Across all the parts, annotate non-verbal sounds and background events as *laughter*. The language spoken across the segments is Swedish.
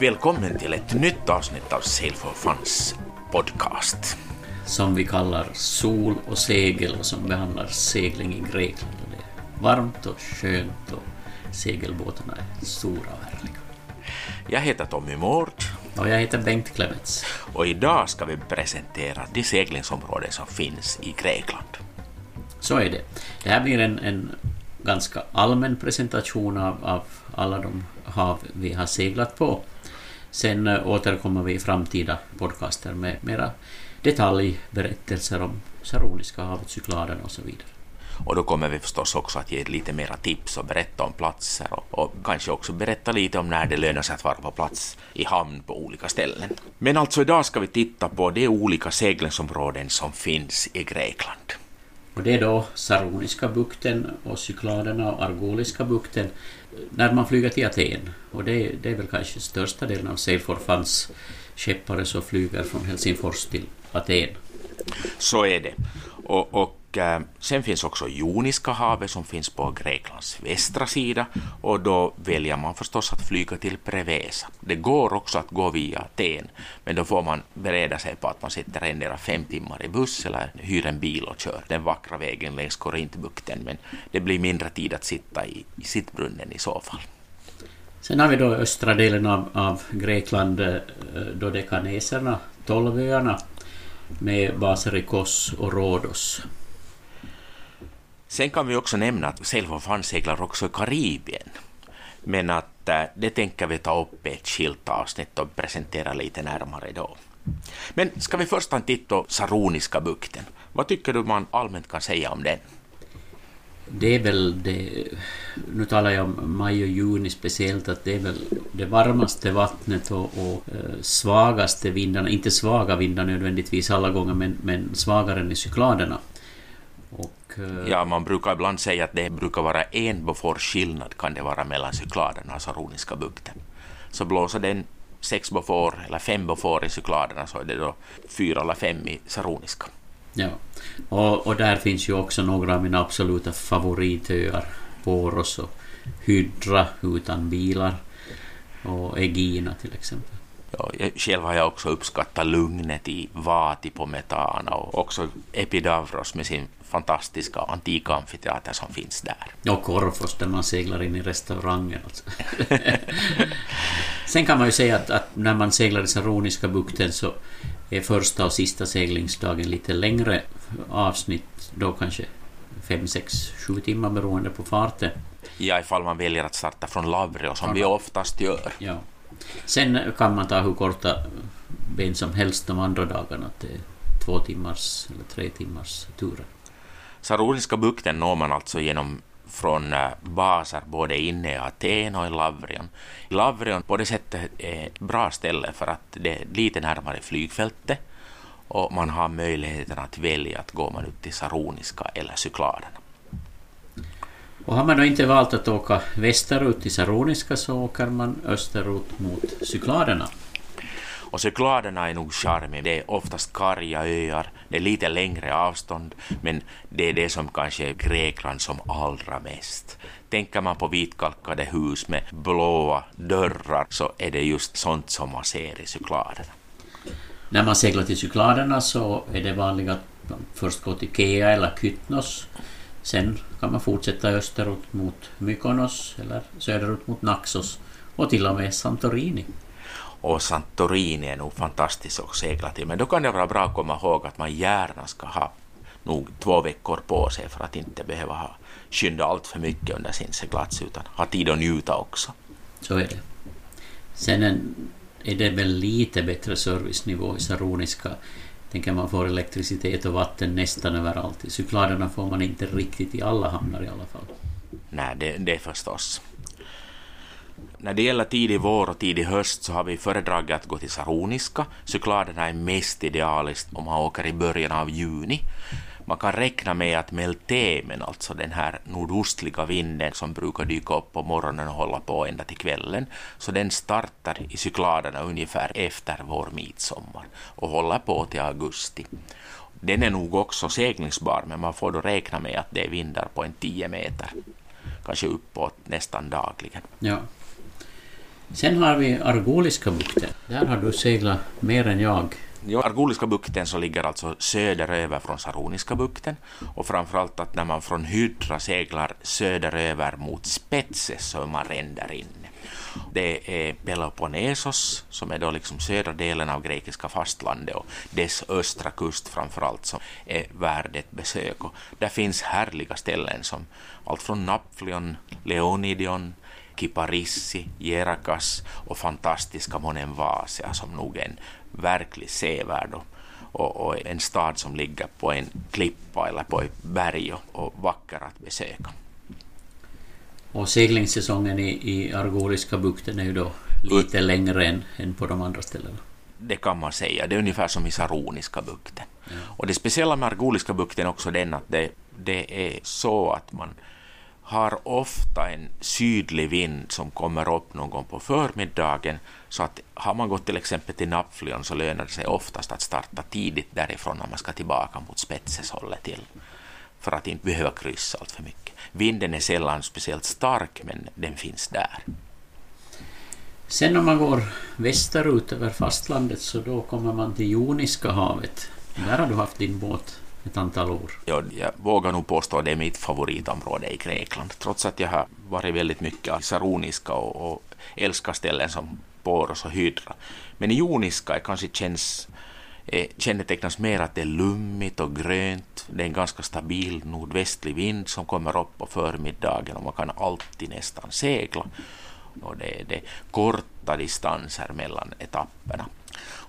Välkommen till ett nytt avsnitt av Sail for Funs podcast. Som vi kallar Sol och segel och som behandlar segling i Grekland. Och det är varmt och skönt och segelbåtarna är stora och härliga. Jag heter Tommy Mård Och jag heter Bengt Klemets. och idag ska vi presentera de seglingsområden som finns i Grekland. Så är det. Det här blir en, en ganska allmän presentation av, av alla de hav vi har seglat på. Sen eh, återkommer vi i framtida podcaster med mera detaljberättelser om Saroniska havet, Cykladen och så vidare. Och då kommer vi förstås också att ge lite mera tips och berätta om platser och, och kanske också berätta lite om när det lönar sig att vara på plats i hamn på olika ställen. Men alltså idag ska vi titta på de olika seglingsområden som finns i Grekland. Och det är då Saroniska bukten och Cykladerna och Argoliska bukten när man flyger till Aten. Och det, det är väl kanske största delen av Sail Funds skeppare som flyger från Helsingfors till Aten. Så är det. Och, och Eh, sen finns också Joniska havet som finns på Greklands västra sida och då väljer man förstås att flyga till Prevesa. Det går också att gå via Aten, men då får man bereda sig på att man sitter endera fem timmar i buss eller hyr en bil och kör den vackra vägen längs Korintbukten, men det blir mindre tid att sitta i, i sittbrunnen i så fall. Sen har vi då östra delen av, av Grekland, eh, Dodekaneserna, Tolvöarna med baser i Kos och Rhodos. Sen kan vi också nämna att Sail seglar också i Karibien. Men att eh, det tänker vi ta upp i ett skilt avsnitt och presentera lite närmare då. Men ska vi först ta en titt på Saroniska bukten? Vad tycker du man allmänt kan säga om den? Det är väl det, nu talar jag om maj och juni speciellt, att det är väl det varmaste vattnet och, och eh, svagaste vindarna, inte svaga vindar nödvändigtvis alla gånger, men, men svagare än i cykladerna. Eh, Ja, man brukar ibland säga att det brukar vara en Bofors skillnad kan det vara mellan Cykladerna och Saroniska bukten. Så blåser den sex Bofor eller fem Bofor i Cykladerna så är det då fyra eller fem i Saroniska. Ja, och, och där finns ju också några av mina absoluta favoritöar. Poros och Hydra utan bilar. Och Egina till exempel. Ja, själv har jag också uppskattat lugnet i Vati på Metana och också Epidavros med sin fantastiska antika amfiteater som finns där. Och Korfos där man seglar in i restaurangen. Alltså. *laughs* Sen kan man ju säga att, att när man seglar i Saroniska bukten så är första och sista seglingsdagen lite längre avsnitt. Då kanske 5, 6, 7 timmar beroende på farten. Ja, ifall man väljer att starta från Lavrio som vi oftast gör. Ja. Sen kan man ta hur korta ben som helst de andra dagarna. Att det är två timmars eller tre timmars turer. Saroniska bukten når man alltså genom från eh, baser både inne i Aten och i Lavrion. Lavrion på det sättet är ett bra ställe för att det är lite närmare flygfältet och man har möjligheten att välja att gå man ut till Saroniska eller Cykladerna. Och har man då inte valt att åka västerut till Saroniska så åker man österut mot Cykladerna. Och Cykladerna är nog charmig. Det är oftast karga öar, det är lite längre avstånd, men det är det som kanske är Grekland som allra mest. Tänker man på vitkalkade hus med blåa dörrar så är det just sånt som man ser i Cykladerna. När man seglar till Cykladerna så är det vanligt att man först går till Kea eller Kytnos. Sen kan man fortsätta österut mot Mykonos eller söderut mot Naxos och till och med Santorini. Och Santorini är nog fantastiskt att segla till, men då kan det vara bra att komma ihåg att man gärna ska ha nog två veckor på sig för att inte behöva ha skynda allt för mycket under sin seglats utan ha tid att njuta också. Så är det. Sen en- är det väl lite bättre servicenivå i Saroniska. Tänker man får elektricitet och vatten nästan överallt. I Cykladerna får man inte riktigt i alla hamnar i alla fall. Nej, det, det är förstås. När det gäller tidig vår och tidig höst så har vi föredragit att gå till Saroniska. Cykladerna är mest idealiskt om man åker i början av juni. Man kan räkna med att meltemen, alltså den här nordostliga vinden som brukar dyka upp på morgonen och hålla på ända till kvällen, så den startar i Cykladerna ungefär efter vår midsommar och håller på till augusti. Den är nog också seglingsbar, men man får då räkna med att det är vindar på en 10 meter, kanske uppåt nästan dagligen. Ja. Sen har vi Argoliska bukten. Där har du seglat mer än jag. Ja, Argoliska bukten så ligger alltså söderöver från Saroniska bukten och framförallt att när man från Hydra seglar söderöver mot Spetses så är man ränder inne. Det är Peloponnesos som är då liksom södra delen av grekiska fastlandet och dess östra kust framförallt som är värd ett besök. Och där finns härliga ställen som allt från Napflion, Leonidion, Kiparissi, Jerakas och fantastiska Monenvasia som nog är en verklig sevärd och, och, en stad som ligger på en klippa eller på ett berg och, vacker att besöka. Och seglingssäsongen i, i Argoliska bukten är ju då lite längre än, än på de andra ställena. Det kan man säga. Det är ungefär som i Saroniska bukten. Ja. Och det speciella med Argoliska bukten är också den att det, det är så att man har ofta en sydlig vind som kommer upp någon gång på förmiddagen så att har man gått till exempel till Napflion så lönar det sig oftast att starta tidigt därifrån när man ska tillbaka mot Spetseshållet till för att inte behöva kryssa allt för mycket. Vinden är sällan speciellt stark men den finns där. Sen om man går västerut över fastlandet så då kommer man till Joniska havet. Där har du haft din båt ett antal år. Ja, jag vågar nog påstå att det är mitt favoritområde i Grekland, trots att jag har varit väldigt mycket i Saroniska och, och älskar ställen som Poros och Hydra. Men i Joniska kanske känns eh, kännetecknas mer att det är lummigt och grönt. Det är en ganska stabil nordvästlig vind som kommer upp på förmiddagen och man kan alltid nästan segla. Och det är det korta distanser mellan etapperna.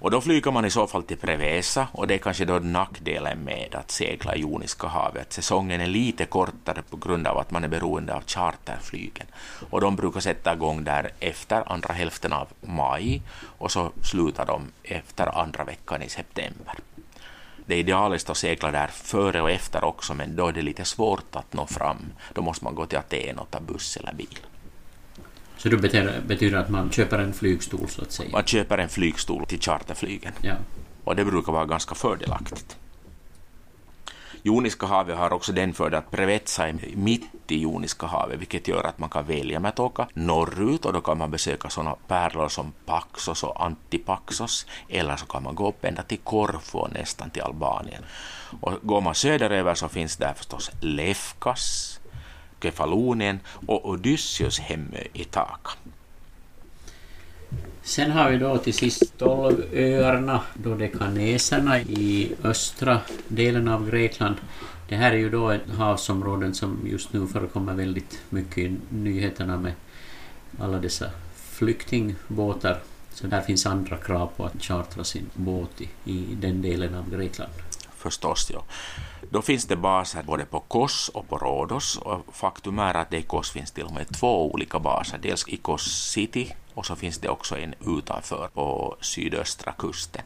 Och då flyger man i så fall till Prevesa och det är kanske då nackdelen med att segla i Joniska havet. Säsongen är lite kortare på grund av att man är beroende av charterflygen. Och de brukar sätta igång där efter andra hälften av maj och så slutar de efter andra veckan i september. Det är idealiskt att segla där före och efter också men då är det lite svårt att nå fram. Då måste man gå till Aten och ta buss eller bil. Så det betyder, betyder att man köper en flygstol så att säga? Man köper en flygstol till charterflygen. Ja. Och det brukar vara ganska fördelaktigt. Joniska havet har också den fördelen att Prevetsa är mitt i Joniska havet, vilket gör att man kan välja med att åka norrut och då kan man besöka sådana pärlor som Paxos och Antipaxos, eller så kan man gå upp ända till Korfu och nästan till Albanien. Och går man söderöver så finns där förstås Lefkas, Kefalonien och Odysseus hemö i Taka. Sen har vi då till sist Tolvöarna, Dodekaneserna i östra delen av Grekland. Det här är ju då ett havsområde som just nu förekommer väldigt mycket i nyheterna med alla dessa flyktingbåtar. Så där finns andra krav på att chartra sin båt i, i den delen av Grekland förstås. Ja. Då finns det baser både på Kos och på Rhodos och faktum är att det i Kos finns till och med två olika baser. Dels i Kos city och så finns det också en utanför på sydöstra kusten.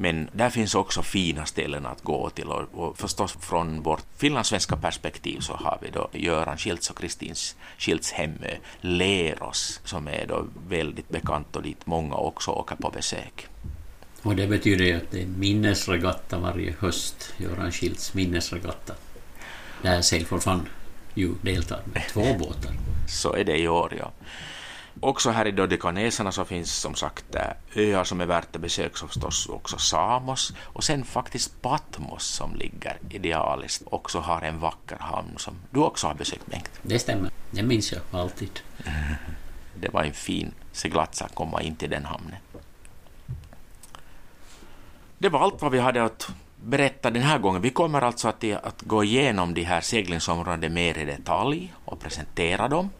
Men där finns också fina ställen att gå till och, och förstås från vårt finlandssvenska perspektiv så har vi då Göran Schiltz och Kristins Schiltz hemö eh, Leros som är då väldigt bekant och dit många också åker på besök. Och det betyder att det är minnesregatta varje höst, Göran Schilds minnesregatta. Där Sail for Fun ju deltar med två båtar. Så är det i år, ja. Också här i Dodekaneserna så finns som sagt öar som är värt att besöka, förstås också Samos och sen faktiskt Patmos som ligger idealiskt också har en vacker hamn som du också har besökt Bengt. Det stämmer, det minns jag alltid. *laughs* Det var en fin seglats att komma in till den hamnen. Det var allt vad vi hade att berätta den här gången. Vi kommer alltså att, att gå igenom de här seglingsområdena mer i detalj och presentera dem.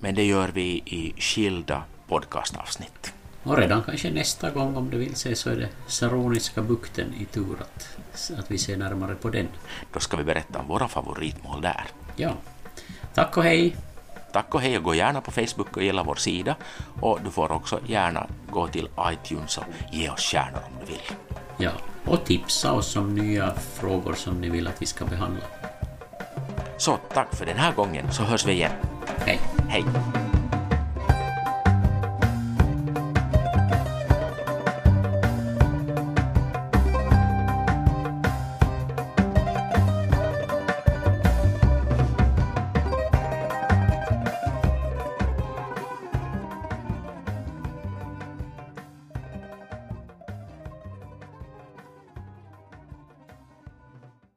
Men det gör vi i skilda podcastavsnitt. Och redan kanske nästa gång om du vill se så är det Saroniska bukten i tur att, att vi ser närmare på den. Då ska vi berätta om våra favoritmål där. Ja. Tack och hej! Tack och hej och gå gärna på Facebook och gilla vår sida och du får också gärna gå till iTunes och ge oss stjärnor om du vill. Ja, och tipsa oss om nya frågor som ni vill att vi ska behandla. Så tack för den här gången så hörs vi igen. Hej. Hej.